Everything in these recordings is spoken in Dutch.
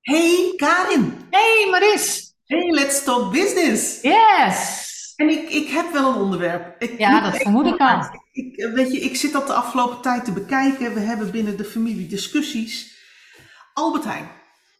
Hey Karin, Hey Maris. hey Let's Talk Business. Yes. En ik, ik heb wel een onderwerp. Ik Ja, dat er vermoed ik al. uit. Ik, eh, weet je, ik zit dat de afgelopen tijd te bekijken. We hebben binnen de familie discussies. Albert Heijn.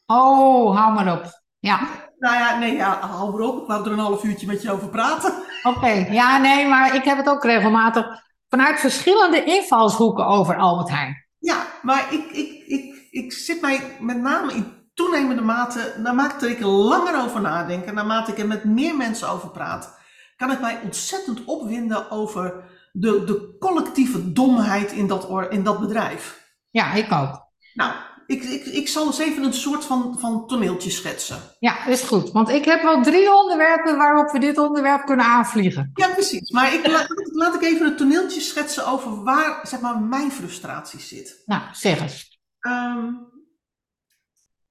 Oh, hou maar op. Ja, Nou ja, nee, ja, hou maar op. Ik wou er een half uurtje met je over praten. oké. Ja, nee, maar ik heb het ook regelmatig vanuit verschillende invalshoeken over Albert Heijn. Ja, maar ik, ik, ik, ik zit mij met name in toenemende mate, naarmate ik er langer over nadenk en naarmate ik er met meer mensen over praat, kan ik mij ontzettend opwinden over de, de collectieve domheid in dat, or- in dat bedrijf. Ja, ik ook. Nou, ik, ik, ik zal eens even een soort van, van toneeltje schetsen. Ja, is goed. Want ik heb wel drie onderwerpen waarop we dit onderwerp kunnen aanvliegen. Ja, precies. Maar ik, laat, laat ik even een toneeltje schetsen over waar zeg maar, mijn frustratie zit. Nou, zeg eens. Ehm,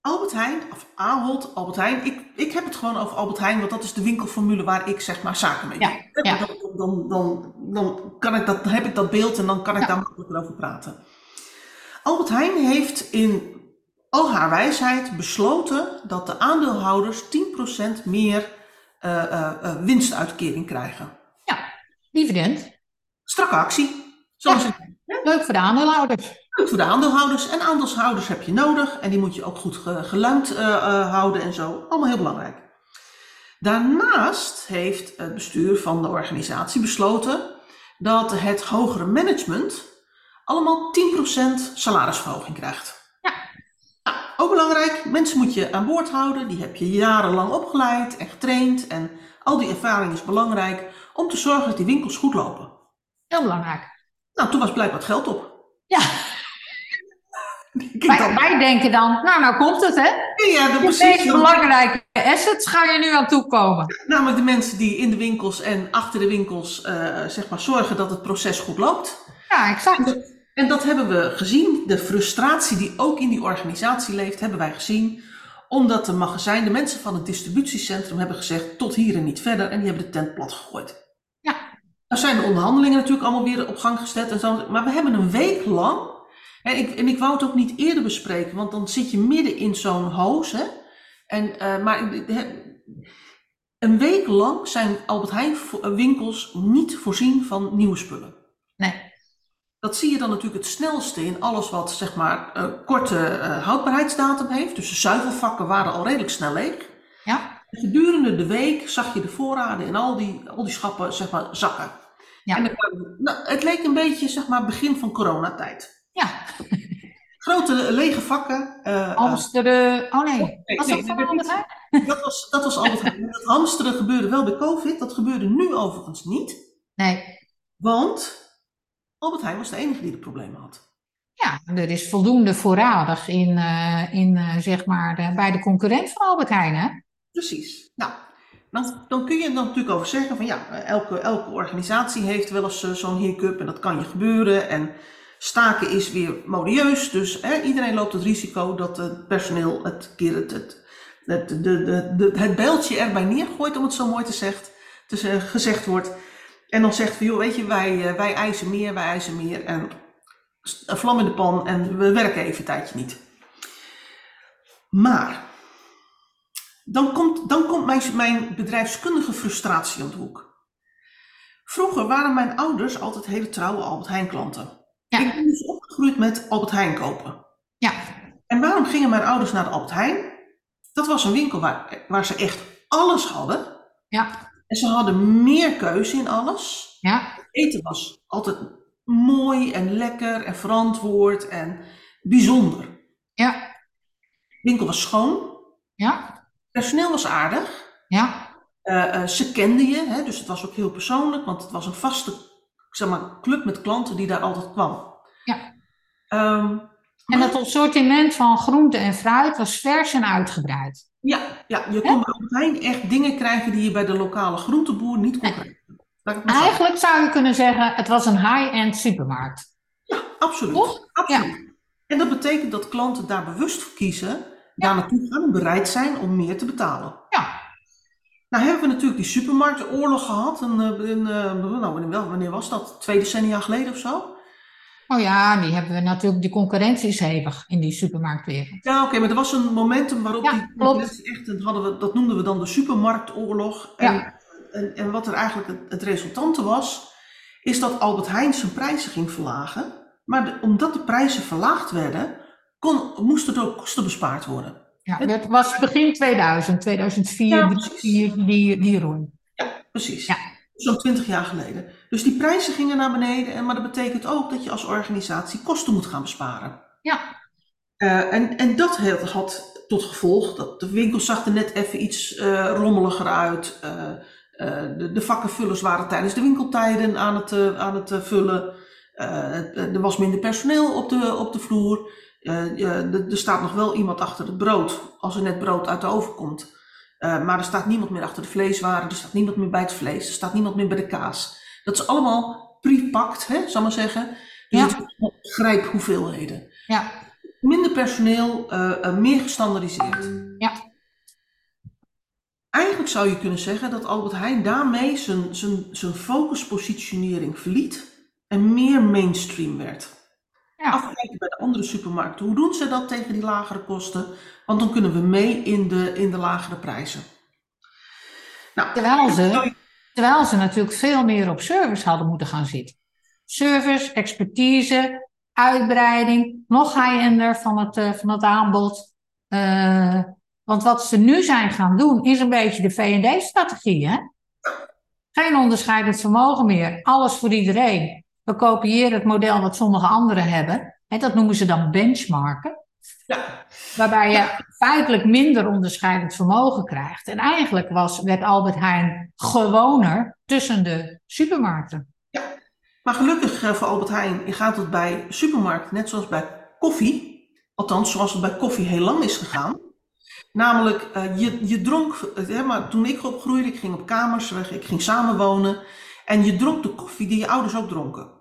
Albert Heijn, of Ahold, Albert Heijn. Ik, ik heb het gewoon over Albert Heijn, want dat is de winkelformule waar ik zeg maar zaken mee Ja, doe. ja. Dan, dan, dan, dan, kan ik dat, dan heb ik dat beeld en dan kan ik Ja. daar makkelijker over praten. Albert Heijn heeft in al haar wijsheid besloten dat de aandeelhouders 10% meer eh, eh, eh, winstuitkering krijgen. Dividend. Strakke actie. Zoals Ja. Leuk voor de aandeelhouders. Voor de aandeelhouders. En aandeelhouders heb je nodig. En die moet je ook goed ge- geluimd eh, eh, houden en zo. Allemaal heel belangrijk. Daarnaast heeft het bestuur van de organisatie besloten dat het hogere management allemaal 10% salarisverhoging krijgt. Ja. Nou, ook belangrijk, mensen moet je aan boord houden. Die heb je jarenlang opgeleid en getraind. En al die ervaring is belangrijk om te zorgen dat die winkels goed lopen. Heel belangrijk. Nou, toen was blijkbaar het geld op. Ja, wij, dan. wij denken dan, nou, nou komt het, hè? Ja, precies. Dan- belangrijke assets ga je nu aan toekomen. Namelijk de mensen die in de winkels en achter de winkels eh, zeg maar zorgen dat het proces goed loopt. Ja, exact. En dat hebben we gezien. De frustratie die ook in die organisatie leeft, hebben wij gezien. Omdat de magazijn, de mensen van het distributiecentrum hebben gezegd tot hier en niet verder. En die hebben de tent plat gegooid. Ja. Nou zijn de onderhandelingen natuurlijk allemaal weer op gang gezet. En zo, maar we hebben een week lang. En ik, en ik wou het ook niet eerder bespreken, want dan zit je midden in zo'n hoos. Hè? En, eh, maar een week lang zijn Albert Heijn vo- winkels niet voorzien van nieuwe spullen. Nee. Dat zie je dan natuurlijk het snelste in alles wat zeg maar een korte eh, houdbaarheidsdatum heeft. Dus de zuivelvakken waren al redelijk snel leeg. Ja, Gedurende de week zag je de voorraden in al die, al die schappen zeg maar, zakken. Ja. En dan kwam- nou, het leek een beetje zeg maar, begin van coronatijd. Ja. Grote lege vakken. Hamsteren. Oh nee, nee, was nee, dat nee, dat, was, dat was Heijn. Het hamsteren gebeurde wel bij COVID. Dat gebeurde nu overigens niet. Nee. Want Albert Heijn was de enige die de problemen had. Ja, er is voldoende voorradig in, eh, in zeg maar, de- bij de concurrent van Albert Heijn, hè? Precies. Nou, dan, dan kun je er natuurlijk over zeggen van ja, elke, elke organisatie heeft wel eens zo'n hiccup en dat kan je gebeuren. En staken is weer modieus, dus hè, iedereen loopt het risico dat het personeel het keer het, het, de, het bijltje erbij neergooit, om het zo mooi te zegt, te ze- gezegd wordt. En dan zegt van joh, weet je, wij, eh, wij eisen meer, wij eisen meer en een vlam in de pan en we werken even een tijdje niet. Maar dan komt, dan komt mijn, mijn bedrijfskundige frustratie om de hoek. Vroeger waren mijn ouders altijd hele trouwe Albert Heijn klanten. Ja. Ik ben dus opgegroeid met Albert Heijn kopen. Ja, En waarom gingen mijn ouders naar de Albert Heijn? Dat was een winkel waar, waar ze echt alles hadden. ja, En ze hadden meer keuze in alles. ja, Eten was altijd mooi en lekker en verantwoord en bijzonder. ja, De winkel was schoon. ja, Personeel was aardig. ja, Eh, eh, ze kenden je, hè, dus het was ook heel persoonlijk, want het was een vaste zeg maar, club met klanten die daar altijd kwam. Ja. Ehm, En het assortiment van groente en fruit was vers en uitgebreid. ja, ja, je kon bij Albert echt dingen krijgen die je bij de lokale groenteboer niet kon krijgen. Eigenlijk zou je kunnen zeggen, het was een high-end supermarkt. Ja, absoluut. Toch? absoluut. En dat betekent dat klanten daar bewust voor kiezen, daar naartoe gaan en bereid zijn om meer te betalen. Ja, Nou hebben we natuurlijk die supermarktenoorlog gehad. En, eh, eh, nou, wanneer, was dat? Twee decennia geleden of zo? Oh ja, die hebben we natuurlijk. Die concurrentie is hevig in die supermarktwereld. Ja, oké, maar er was een momentum waarop Ja, die klopt. concurrentie echt, dat, hadden we, dat noemden we dan de supermarktoorlog. En, Ja. en, en wat er eigenlijk het, het resultante was, is dat Albert Heijn zijn prijzen ging verlagen. Maar de- omdat de prijzen verlaagd werden, kon, moesten er ook kosten bespaard worden. Ja, het was begin 2000, 2004, Ja, die, die, die, roei. Precies. Ja. Zo'n 20 jaar geleden. Dus die prijzen gingen naar beneden, en, maar dat betekent ook dat je als organisatie kosten moet gaan besparen. Ja. Eh, en, en dat had, tot gevolg dat de winkel zag er net even iets eh, rommeliger uit. Eh, de, de vakkenvullers waren tijdens de winkeltijden aan het, aan het vullen. Eh, er was minder personeel op de, op de vloer. Eh, je- er staat nog wel iemand achter het brood, als er net brood uit de oven komt. Eh, maar er staat niemand meer achter de vleeswaren, er staat niemand meer bij het vlees, er staat niemand meer bij de kaas. Dat is allemaal pre-pakt, hè, zal ik maar zeggen. Dus Ja. het is allemaal grijphoeveelheden. Ja, Minder personeel, eh, eh, meer gestandardiseerd. Ja. Eigenlijk zou je kunnen zeggen dat Albert Heijn daarmee zijn, zijn, zijn focuspositionering verliet en meer mainstream werd. Ja. Afkijken bij de andere supermarkten. Hoe doen ze dat tegen die lagere kosten? Want dan kunnen we mee in de, in de lagere prijzen. Nou, terwijl ze, terwijl ze natuurlijk veel meer op service hadden moeten gaan zitten. Service, expertise, uitbreiding, nog high-ender van het, eh, van het aanbod. Eh, want wat ze nu zijn gaan doen, is een beetje de V&D-strategie. Hè? Geen onderscheidend vermogen meer. Alles voor iedereen. We kopiëren het model wat sommige anderen hebben. En dat noemen ze dan benchmarken. Ja. Waarbij je feitelijk minder onderscheidend vermogen krijgt. En eigenlijk was, werd Albert Heijn gewoner tussen de supermarkten. Maar gelukkig eh, voor Albert Heijn gaat het bij supermarkten net zoals bij koffie. Althans, zoals het bij koffie heel lang is gegaan. Namelijk, eh, je, je dronk, eh, hè, maar toen ik opgroeide, ik ging op kamers, weg, ik ging samenwonen. En je dronk de koffie die je ouders ook dronken.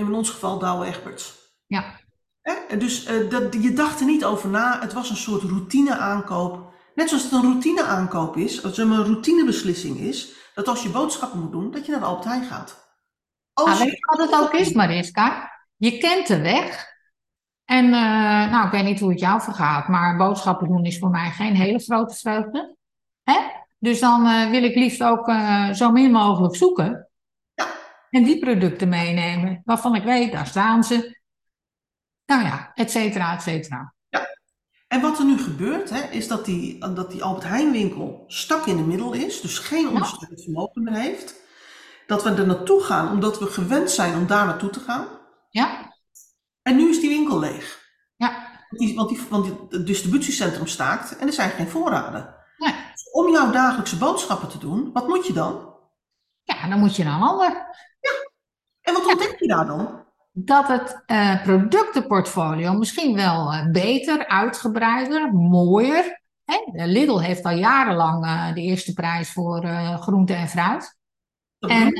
En in ons geval Douwe Egberts. Ja. Hè? Dus eh, dat, je dacht er niet over na, het was een soort routine aankoop. Net zoals het een routine aankoop is, als het een routinebeslissing is, dat als je boodschappen moet doen, dat je naar de Albert Heijn gaat. Als Nou, weet je wat het ook is, Mariska? Je kent de weg. En eh, nou, ik weet niet hoe het jou vergaat, maar boodschappen doen is voor mij geen hele grote vreugde. Hè? Dus dan eh, wil ik liefst ook zo min mogelijk zoeken. Ja. En die producten meenemen, waarvan ik weet, daar staan ze. Nou ja, et cetera, et cetera. En wat er nu gebeurt, hè, is dat die, dat die Albert Heijn winkel stak in de middel is, dus geen ondersteunend vermogen meer heeft. Dat we er naartoe gaan omdat we gewend zijn om daar naartoe te gaan. Ja, En nu is die winkel leeg. ja, Want, die, want, die, want het distributiecentrum staakt en er zijn geen voorraden. Nee. Dus om jouw dagelijkse boodschappen te doen, wat moet je dan? Ja, dan moet je naar een ander. En wat ontdek je daar dan? dat het eh, productenportfolio misschien wel eh, beter, uitgebreider, mooier. Hè? Lidl heeft al jarenlang eh, de eerste prijs voor groente en fruit. En,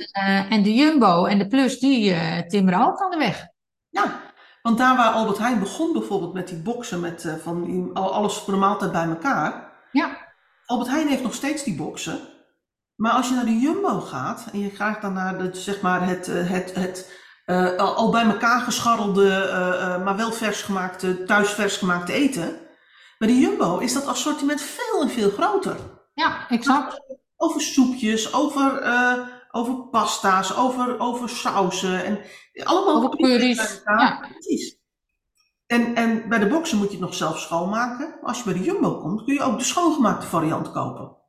en de Jumbo en de Plus, die timmeren ook aan de weg. Ja, want daar waar Albert Heijn begon bijvoorbeeld met die boxen met van alles voor de maaltijd bij elkaar. Ja. Albert Heijn heeft nog steeds die boxen. Maar als je naar de Jumbo gaat en je gaat dan naar de, zeg maar het, eh, het, het eh, al bij elkaar gescharrelde, eh, maar wel vers gemaakte, thuis vers gemaakte eten. Bij de Jumbo is dat assortiment veel en veel groter. Ja, exact. Over soepjes, over, over pasta's, over, over sausen. En allemaal Over curry's, ja. Precies. En, en bij de boxen moet je het nog zelf schoonmaken. Maar als je bij de Jumbo komt, kun je ook de schoongemaakte variant kopen.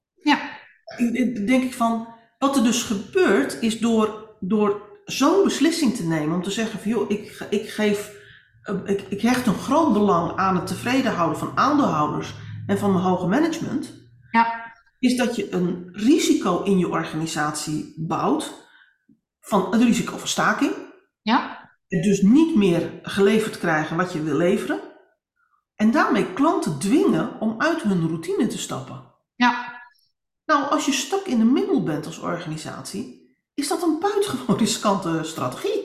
Denk ik van, wat er dus gebeurt, is door, door zo'n beslissing te nemen, om te zeggen van joh, ik, ik geef, eh, ik, ik hecht een groot belang aan het tevreden houden van aandeelhouders en van mijn hoge management, Ja. is dat je een risico in je organisatie bouwt, van het risico van staking, Ja, dus niet meer geleverd krijgen wat je wil leveren, en daarmee klanten dwingen om uit hun routine te stappen. ja, Nou, als je stok in de middel bent als organisatie, is dat een buitengewoon riskante strategie.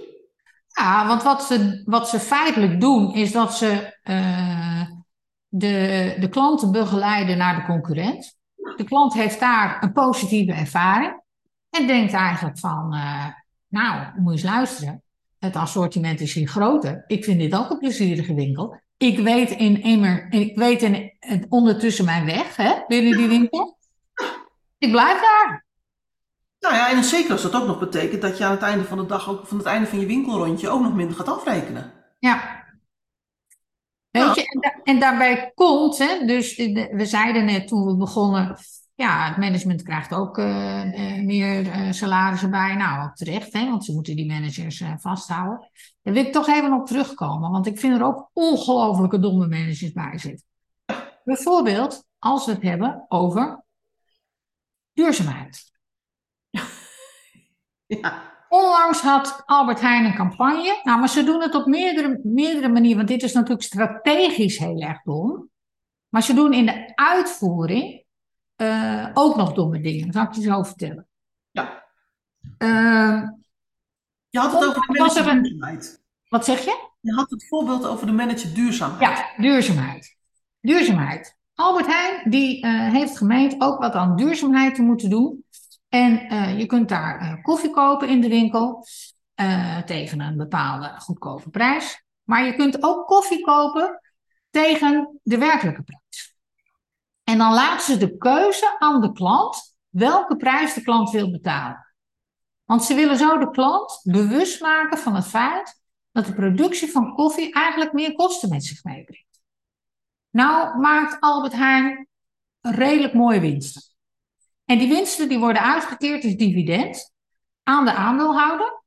ja want wat ze, wat ze feitelijk doen, is dat ze eh, de, de klanten begeleiden naar de concurrent. De klant heeft daar een positieve ervaring en denkt eigenlijk van, eh, nou, moet eens luisteren. Het assortiment is hier groter. Ik vind dit ook een plezierige winkel. Ik weet in ik weet in, ondertussen mijn weg hè, binnen die winkel. Ik blijf daar. Nou ja, en zeker als dat ook nog betekent dat je aan het einde van de dag, ook van het einde van je winkelrondje, ook nog minder gaat afrekenen. Ja. Weet je, en, en, daarbij komt, hè, dus we zeiden net toen we begonnen, ja, het management krijgt ook uh, meer uh, salarissen bij. Nou, ook terecht, hè, want ze moeten die managers uh, vasthouden. Daar wil ik toch even op terugkomen, want ik vind er ook ongelofelijke domme managers bij zitten. Bijvoorbeeld als we het hebben over duurzaamheid. Ja. Onlangs had Albert Heijn een campagne. Nou, maar ze doen het op meerdere, meerdere manieren, want dit is natuurlijk strategisch heel erg dom. Maar ze doen in de uitvoering uh, ook nog domme dingen. Dat zal ik je zo vertellen. Ja. Uh, je had het over de manager duurzaamheid. Wat zeg je? Je had het voorbeeld over de manager duurzaamheid. Ja, duurzaamheid. Duurzaamheid. Albert Heijn die uh, heeft gemeend ook wat aan duurzaamheid te moeten doen. En uh, je kunt daar uh, koffie kopen in de winkel tegen een bepaalde goedkope prijs. Maar je kunt ook koffie kopen tegen de werkelijke prijs. En dan laten ze de keuze aan de klant welke prijs de klant wil betalen. Want ze willen zo de klant bewust maken van het feit dat de productie van koffie eigenlijk meer kosten met zich meebrengt. Nou maakt Albert Heijn redelijk mooie winsten. En die winsten die worden uitgekeerd als dividend aan de aandeelhouder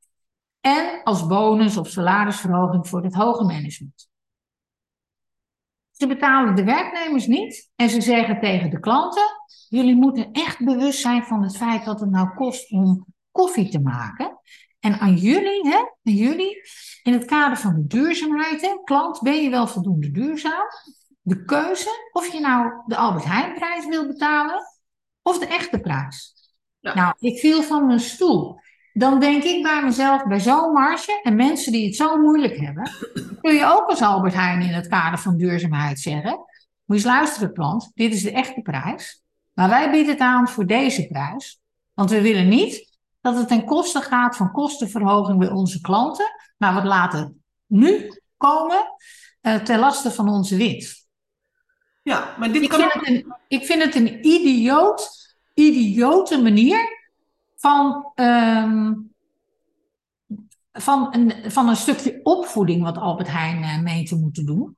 en als bonus of salarisverhoging voor het hoge management. Ze betalen de werknemers niet en ze zeggen tegen de klanten: jullie moeten echt bewust zijn van het feit dat het nou kost om koffie te maken. En aan jullie, hè, aan jullie, in het kader van de duurzaamheid, klant, ben je wel voldoende duurzaam? De keuze of je nou de Albert Heijn-prijs wil betalen of de echte prijs. Nou, ik viel van mijn stoel. Dan denk ik bij mezelf, bij zo'n marge en mensen die het zo moeilijk hebben, kun je ook als Albert Heijn in het kader van duurzaamheid zeggen: Moet je eens luisteren, klant, dit is de echte prijs. Maar wij bieden het aan voor deze prijs. Want we willen niet dat het ten koste gaat van kostenverhoging bij onze klanten. Maar we laten nu komen uh, ten laste van onze winst. Ja, maar dit ik, kan vind het een, ik vind het een idioot, idiote manier van, um, van, een, van een stukje opvoeding wat Albert Heijn uh, mee te moeten doen.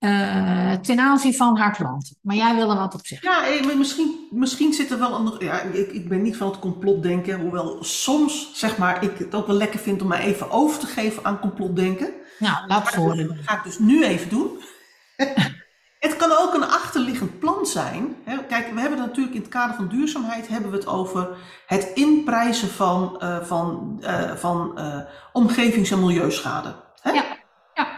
Uh, ten aanzien van haar klanten. Maar jij wil er wat op zeggen. Ja, eh, misschien, misschien zit er wel een. Ja, ik, ik ben niet van het complotdenken. Hoewel soms, zeg maar, ik het ook wel lekker vind om mij even over te geven aan complotdenken. Nou, laat het horen. Dat ga ik dus nu even doen. Het kan ook een achterliggend plan zijn. Kijk, we hebben natuurlijk in het kader van duurzaamheid hebben we het over het inprijzen van, uh, van, uh, van uh, omgevings- en milieuschade. Hè? Ja. ja.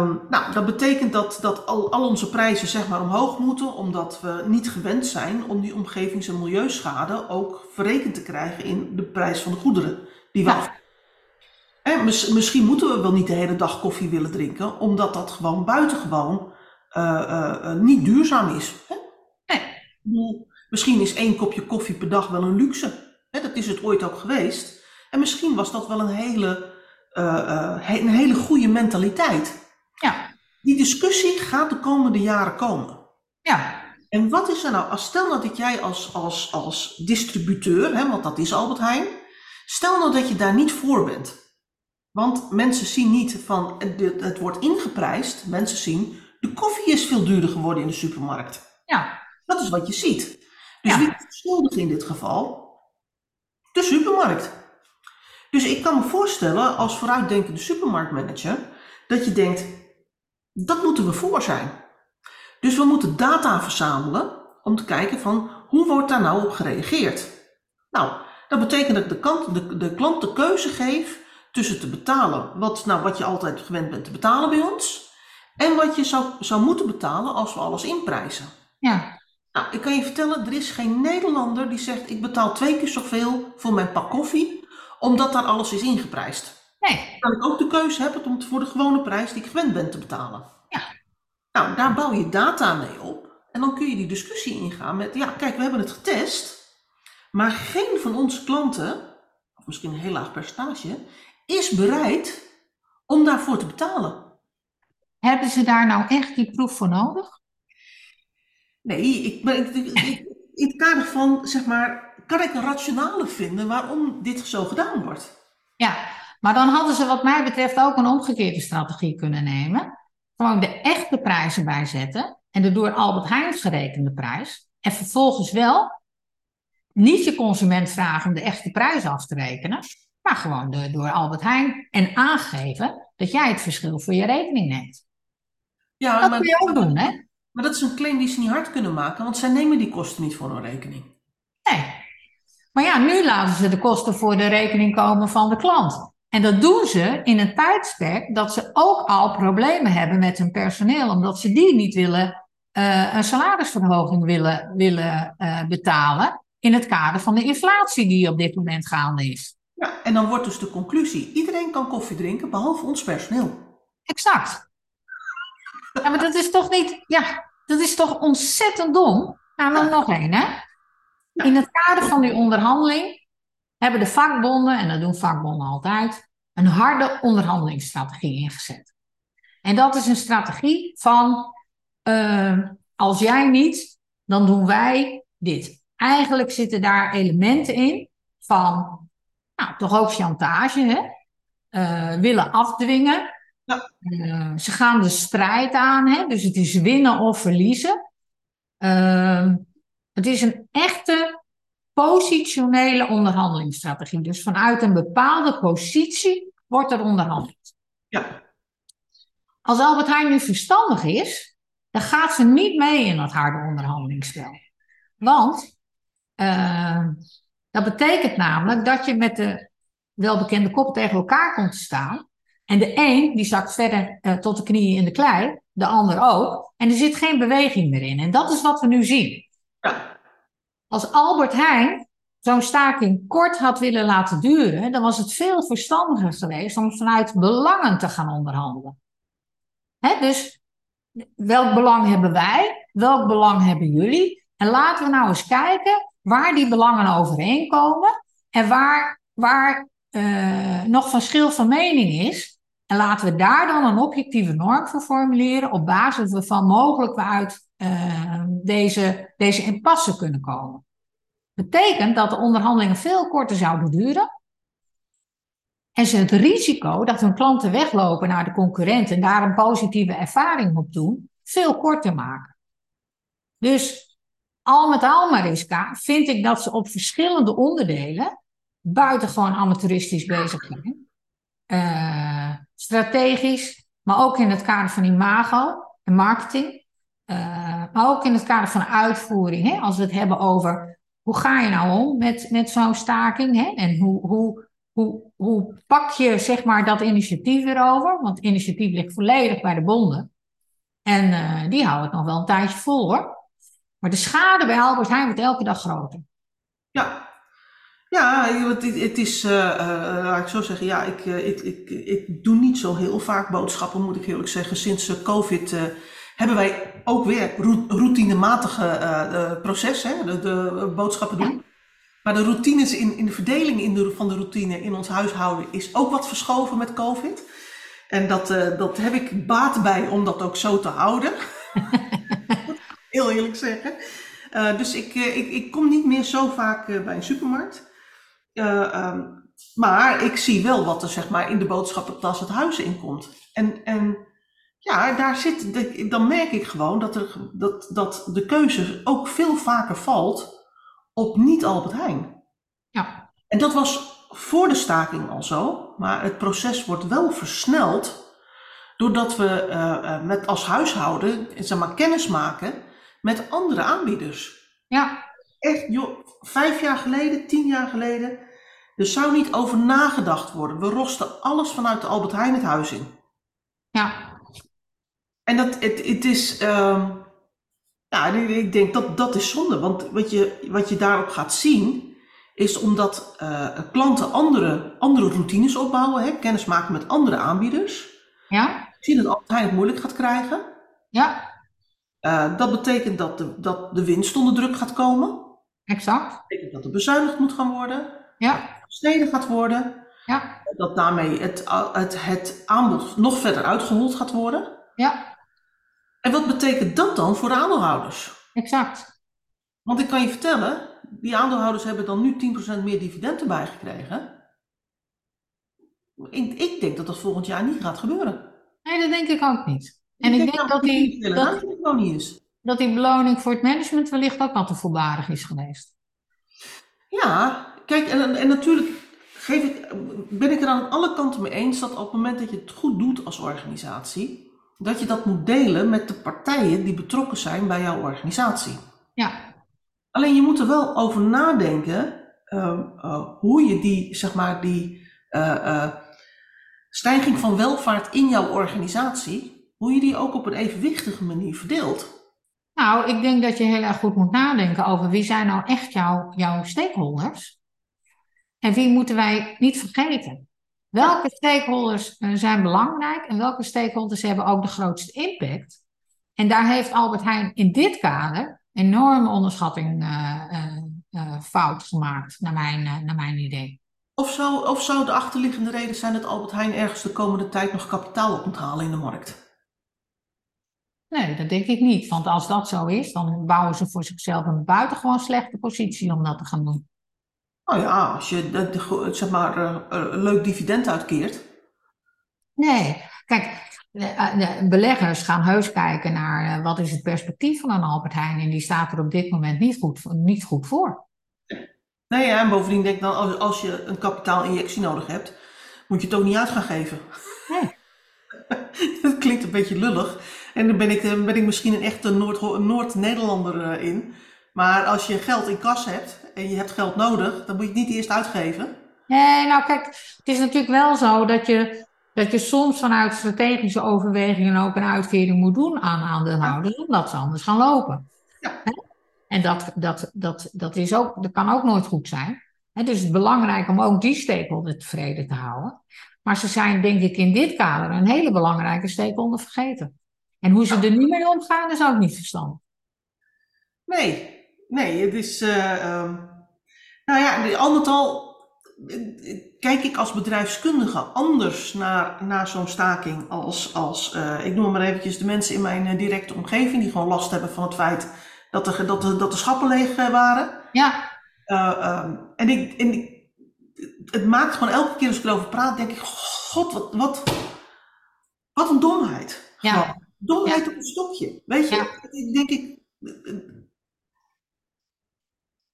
Um, nou, dat betekent dat, dat al, al onze prijzen zeg maar omhoog moeten, omdat we niet gewend zijn om die omgevings- en milieuschade ook verrekend te krijgen in de prijs van de goederen die we ja. Hè, misschien moeten we wel niet de hele dag koffie willen drinken, omdat dat gewoon buitengewoon niet duurzaam is. Hè? Nee. Misschien is één kopje koffie per dag wel een luxe. Hè? Dat is het ooit ook geweest. En misschien was dat wel een hele, een hele goede mentaliteit. Ja. Die discussie gaat de komende jaren komen. Ja. En wat is er nou, als stel nou dat jij als, als, als distributeur, hè, want dat is Albert Heijn, stel nou dat je daar niet voor bent. Want mensen zien niet van, het wordt ingeprijsd, mensen zien, de koffie is veel duurder geworden in de supermarkt. Ja. Dat is wat je ziet. Dus ja. wie is schuldig in dit geval? De supermarkt. Dus ik kan me voorstellen als vooruitdenkende supermarktmanager dat je denkt, dat moeten we voor zijn. Dus we moeten data verzamelen om te kijken van hoe wordt daar nou op gereageerd. Nou, dat betekent dat de, kant, de, de klant de keuze geeft tussen te betalen wat, nou, wat je altijd gewend bent te betalen bij ons en wat je zou, zou moeten betalen als we alles inprijzen. Ja. Nou, ik kan je vertellen, er is geen Nederlander die zegt ik betaal twee keer zoveel voor mijn pak koffie, omdat daar alles is ingeprijsd. Nee. Dan ik ook de keuze heb om het voor de gewone prijs die ik gewend ben te betalen. Ja. Nou, daar bouw je data mee op. En dan kun je die discussie ingaan met, ja, kijk, we hebben het getest, maar geen van onze klanten, of misschien een heel laag percentage, is bereid om daarvoor te betalen. Hebben ze daar nou echt die proef voor nodig? Nee, ik, ik- in het kader van, zeg maar, kan ik een rationale vinden waarom dit zo gedaan wordt? Ja, maar dan hadden ze wat mij betreft ook een omgekeerde strategie kunnen nemen. Gewoon de echte prijzen bijzetten en de door Albert Heijn gerekende prijs. En vervolgens wel niet je consument vragen om de echte prijs af te rekenen, maar gewoon de, door Albert Heijn en aangeven dat jij het verschil voor je rekening neemt. Ja, Dat maar, kun je ook doen, hè? maar dat is een claim die ze niet hard kunnen maken, want zij nemen die kosten niet voor hun rekening. Nee. Maar ja, nu laten ze de kosten voor de rekening komen van de klant. En dat doen ze in een tijdsperk dat ze ook al problemen hebben met hun personeel, omdat ze die niet willen, eh, een salarisverhoging willen, willen eh, betalen in het kader van de inflatie die op dit moment gaande is. Ja, en dan wordt dus de conclusie, iedereen kan koffie drinken, behalve ons personeel. Exact. Ja, maar dat is toch niet, ja, dat is toch ontzettend dom. Nou, dan nog één, hè? In het kader van die onderhandeling hebben de vakbonden, en dat doen vakbonden altijd, een harde onderhandelingsstrategie ingezet. En dat is een strategie van, eh, als jij niet, dan doen wij dit. Eigenlijk zitten daar elementen in van, nou, toch ook chantage, hè? Eh, willen afdwingen. Ja. Eh, ze gaan de strijd aan, hè? dus het is winnen of verliezen. Ehm, het is een echte positionele onderhandelingsstrategie. Dus vanuit een bepaalde positie wordt er onderhandeld. Ja, Als Albert Heijn nu verstandig is, dan gaat ze niet mee in dat harde onderhandelingsspel. Want eh, dat betekent namelijk dat je met de welbekende kop tegen elkaar komt te staan. En de een die zakt verder eh, tot de knieën in de klei, de ander ook. En er zit geen beweging meer in. En dat is wat we nu zien. ja, Als Albert Heijn zo'n staking kort had willen laten duren, dan was het veel verstandiger geweest om vanuit belangen te gaan onderhandelen. Hè, dus welk belang hebben wij? Welk belang hebben jullie? En laten we nou eens kijken waar die belangen overeenkomen en waar, waar eh, nog verschil van mening is. En laten we daar dan een objectieve norm voor formuleren op basis waarvan mogelijk we uit eh, deze, deze impasse kunnen komen. Betekent dat de onderhandelingen veel korter zouden duren. En ze het risico dat hun klanten weglopen naar de concurrent en daar een positieve ervaring op doen, veel korter maken. Dus al met al, Mariska, vind ik dat ze op verschillende onderdelen buitengewoon amateuristisch bezig zijn. Eh, strategisch, maar ook in het kader van imago en marketing. Eh, maar ook in het kader van uitvoering. Hè? Als we het hebben over hoe ga je nou om met, met zo'n staking? Hè? En hoe, hoe, hoe, hoe pak je zeg maar, dat initiatief erover? Want het initiatief ligt volledig bij de bonden. En eh, die houden het nog wel een tijdje vol hoor. Maar de schade bij Albert Heijn wordt elke dag groter. ja. Ja, het, het- is, eh, eh, laat ik zo zeggen, ja, ik, eh, ik, ik, ik doe niet zo heel vaak boodschappen, moet ik eerlijk zeggen. Sinds COVID hebben wij ook weer routinematige eh, eh, proces, hè, de, de boodschappen doen. Maar de routines in, in de verdeling in de, van de routine in ons huishouden is ook wat verschoven met COVID. En dat, dat heb ik baat bij om dat ook zo te houden. Heel eerlijk zeggen. Dus ik, ik, ik kom niet meer zo vaak bij een supermarkt. Eh, ehm, maar ik zie wel wat er zeg maar, in de boodschappentas het huis in komt. En, en ja, daar zit, de- dan merk ik gewoon dat, er, dat, dat de keuze ook veel vaker valt op niet Albert Heijn. Ja, En dat was voor de staking al zo, maar het proces wordt wel versneld doordat we eh, eh, met als huishouden zeg maar, kennis maken met andere aanbieders. ja, Echt, joh, vijf jaar geleden, tien jaar geleden, er zou niet over nagedacht worden. We rosten alles vanuit de Albert Heijn het huis in. ja, En dat, het, het is, ehm, ja, ik- ik denk dat dat is zonde. Want wat je, wat je daarop gaat zien, is omdat eh, klanten andere, andere routines opbouwen, hè, kennis maken met andere aanbieders. ja, Zien dat Albert Heijn het moeilijk gaat krijgen. ja, Eh, dat betekent dat de, dat de winst onder druk gaat komen. Exact. Dat betekent dat er bezuinigd moet gaan worden. Ja, Sneden gaat worden. Ja. Dat daarmee het, het, het aanbod nog verder uitgehold gaat worden. Ja. En wat betekent dat dan voor de aandeelhouders? Exact. Want ik kan je vertellen, die aandeelhouders hebben dan nu 10% meer dividend erbij gekregen. Ik, ik, denk dat dat volgend jaar niet gaat gebeuren. Nee, dat denk ik ook niet. En ik, denk, denk dat, die, dat, dat, niet is. Dat die beloning voor het management wellicht ook wat te voorbarig is geweest. Ja, kijk, en, en natuurlijk geef ik, ben ik er aan alle kanten mee eens dat op het moment dat je het goed doet als organisatie, dat je dat moet delen met de partijen die betrokken zijn bij jouw organisatie. Ja. Alleen je moet er wel over nadenken uh, uh, hoe je die, zeg maar, die uh, stijging van welvaart in jouw organisatie, hoe je die ook op een evenwichtige manier verdeelt. Nou, ik denk dat je heel erg goed moet nadenken over wie zijn nou echt jouw, jouw stakeholders. En wie moeten wij niet vergeten? Welke stakeholders zijn belangrijk en welke stakeholders hebben ook de grootste impact? En daar heeft Albert Heijn in dit kader enorme onderschatting uh, uh, fout gemaakt, naar mijn, naar mijn idee. Of zou, of zou de achterliggende reden zijn dat Albert Heijn ergens de komende tijd nog kapitaal op moet halen in de markt? Nee, dat denk ik niet. Want als dat zo is, dan bouwen ze voor zichzelf een buitengewoon slechte positie om dat te gaan doen. Nou ja, als je de, zeg maar een leuk dividend uitkeert. Nee, kijk, de beleggers gaan heus kijken naar wat is het perspectief van een Albert Heijn. En die staat er op dit moment niet goed, niet goed voor. Nee, ja, en bovendien denk ik dan, als, als je een kapitaalinjectie nodig hebt, moet je het ook niet uit gaan geven. Nee. dat klinkt een beetje lullig. En dan ben ik, ben ik misschien een echte Noord-Nederlander Noord in. Maar als je geld in kas hebt en je hebt geld nodig, dan moet je het niet eerst uitgeven. Nee, nou kijk, het is natuurlijk wel zo dat je, dat je soms vanuit strategische overwegingen ook een uitkering moet doen aan aandeelhouders, omdat ze anders gaan lopen. Ja. En dat, dat, dat, dat, is ook, dat kan ook nooit goed zijn. dus het is belangrijk om ook die stakeholder tevreden te houden. Maar ze zijn denk ik in dit kader een hele belangrijke stakeholder vergeten. En hoe ze er nu mee omgaan is ook niet verstandig. Nee, nee, het is. Uh, um, nou ja, al met al kijk ik als bedrijfskundige anders naar, naar zo'n staking als, als uh, ik noem maar eventjes de mensen in mijn directe omgeving die gewoon last hebben van het feit dat de, dat de, dat de schappen leeg waren. Ja. Uh, um, en ik, en ik, het maakt gewoon elke keer als ik erover praat, denk ik, god, wat, wat, wat een domheid. Ja. Domheid op een stokje. Weet je, ja. denk ik.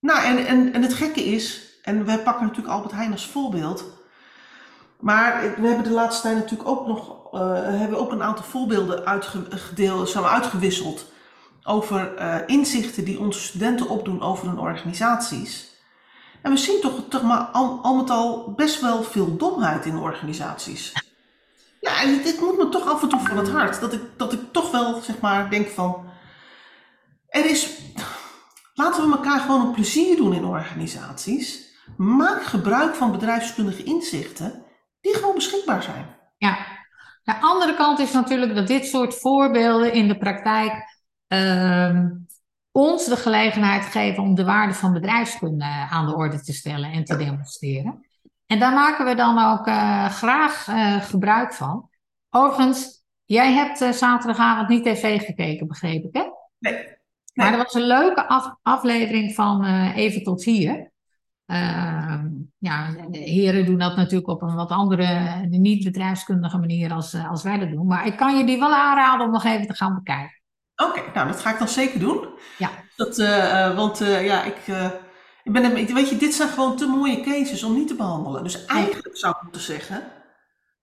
Nou, en, en, en het gekke is, en wij pakken natuurlijk Albert Heijn als voorbeeld. Maar we hebben de laatste tijd natuurlijk ook nog uh, hebben ook een aantal voorbeelden uitgedeeld, uitgewisseld over uh, inzichten die onze studenten opdoen over hun organisaties. En we zien toch, toch maar al, al met al best wel veel domheid in organisaties. Ja, en dit moet me toch af en toe van het hart. Dat ik, dat ik toch wel, zeg maar, denk van... Er is... Laten we elkaar gewoon een plezier doen in organisaties. Maak gebruik van bedrijfskundige inzichten die gewoon beschikbaar zijn. Ja. De andere kant is natuurlijk dat dit soort voorbeelden in de praktijk uh, ons de gelegenheid geven om de waarde van bedrijfskunde aan de orde te stellen en te demonstreren. En daar maken we dan ook uh, graag uh, gebruik van. Overigens, jij hebt uh, zaterdagavond niet tv gekeken, begreep ik, hè? Nee. nee. Maar er was een leuke af aflevering van Even tot hier. Ehm, ja, heren doen dat natuurlijk op een wat andere, niet bedrijfskundige manier als, als wij dat doen. Maar ik kan je die wel aanraden om nog even te gaan bekijken. Oké, okay, nou dat ga ik dan zeker doen. Ja. Dat, want ja, ik, ik ben, weet je, dit zijn gewoon te mooie cases om niet te behandelen. Dus eigenlijk zou ik moeten zeggen,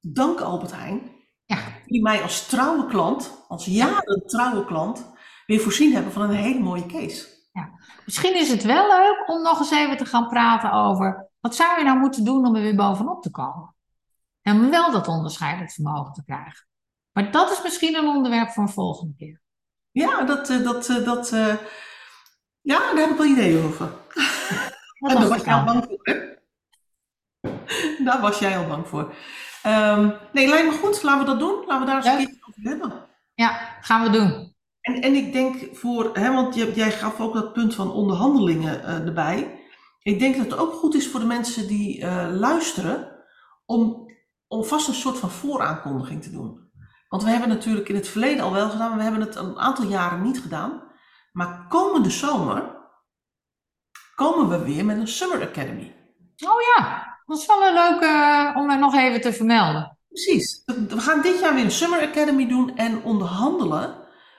dank Albert Heijn, ja. die mij als trouwe klant, als jaren trouwe klant, weer voorzien hebben van een hele mooie case. Ja. Misschien is het wel leuk om nog eens even te gaan praten over, wat zou je nou moeten doen om er weer bovenop te komen? En om wel dat onderscheidend vermogen te krijgen. Maar dat is misschien een onderwerp voor een volgende keer. Ja, dat, dat, dat, uh, ja, daar heb ik wel ideeën over. en daar was jij al bang voor, hè? Daar was jij al bang voor. Um, nee, lijkt me goed. Laten we dat doen. Laten we daar eens een keer over hebben. Ja, gaan we doen. En, en ik denk voor, hè, want jij gaf ook dat punt van onderhandelingen uh, erbij. Ik denk dat het ook goed is voor de mensen die uh, luisteren, om, om vast een soort van vooraankondiging te doen. Want we hebben natuurlijk in het verleden al wel gedaan, maar we hebben het een aantal jaren niet gedaan. Maar komende zomer komen we weer met een Summer Academy. Oh ja, dat is wel een leuke uh, om er nog even te vermelden. Precies. We gaan dit jaar weer een Summer Academy doen en onderhandelen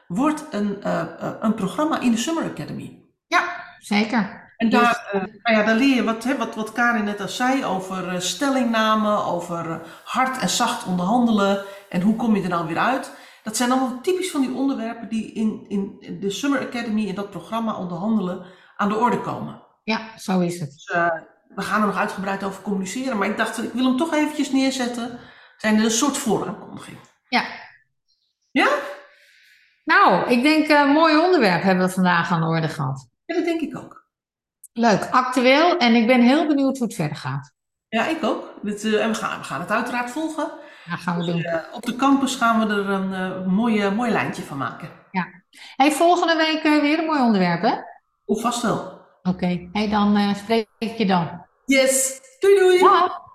wordt een, uh, uh, een programma in de Summer Academy. Ja, zeker. En daar, uh, nou ja, daar leer je wat, hè, wat, wat Karin net al zei over stellingname, over hard en zacht onderhandelen en hoe kom je er dan weer uit. Dat zijn allemaal typisch van die onderwerpen die in, in de Summer Academy, in dat programma onderhandelen, aan de orde komen. Ja, zo is het. Dus, we gaan er nog uitgebreid over communiceren, maar ik dacht, ik wil hem toch eventjes neerzetten. Zijn er een soort vooraankondiging. Ja. Ja? Nou, ik denk een uh, mooi onderwerp hebben we vandaag aan de orde gehad. Ja, dat denk ik ook. Leuk, actueel en ik ben heel benieuwd hoe het verder gaat. Ja, ik ook. Dit, uh, en we gaan, we gaan het uiteraard volgen. Ja, gaan we doen. Uh, op de campus gaan we er een uh, mooi, mooi lijntje van maken. Ja. Hey, volgende week weer een mooi onderwerp, hè? Of vast wel. Oké, okay. hey, dan spreek ik je dan. Yes, doei doei! Dag.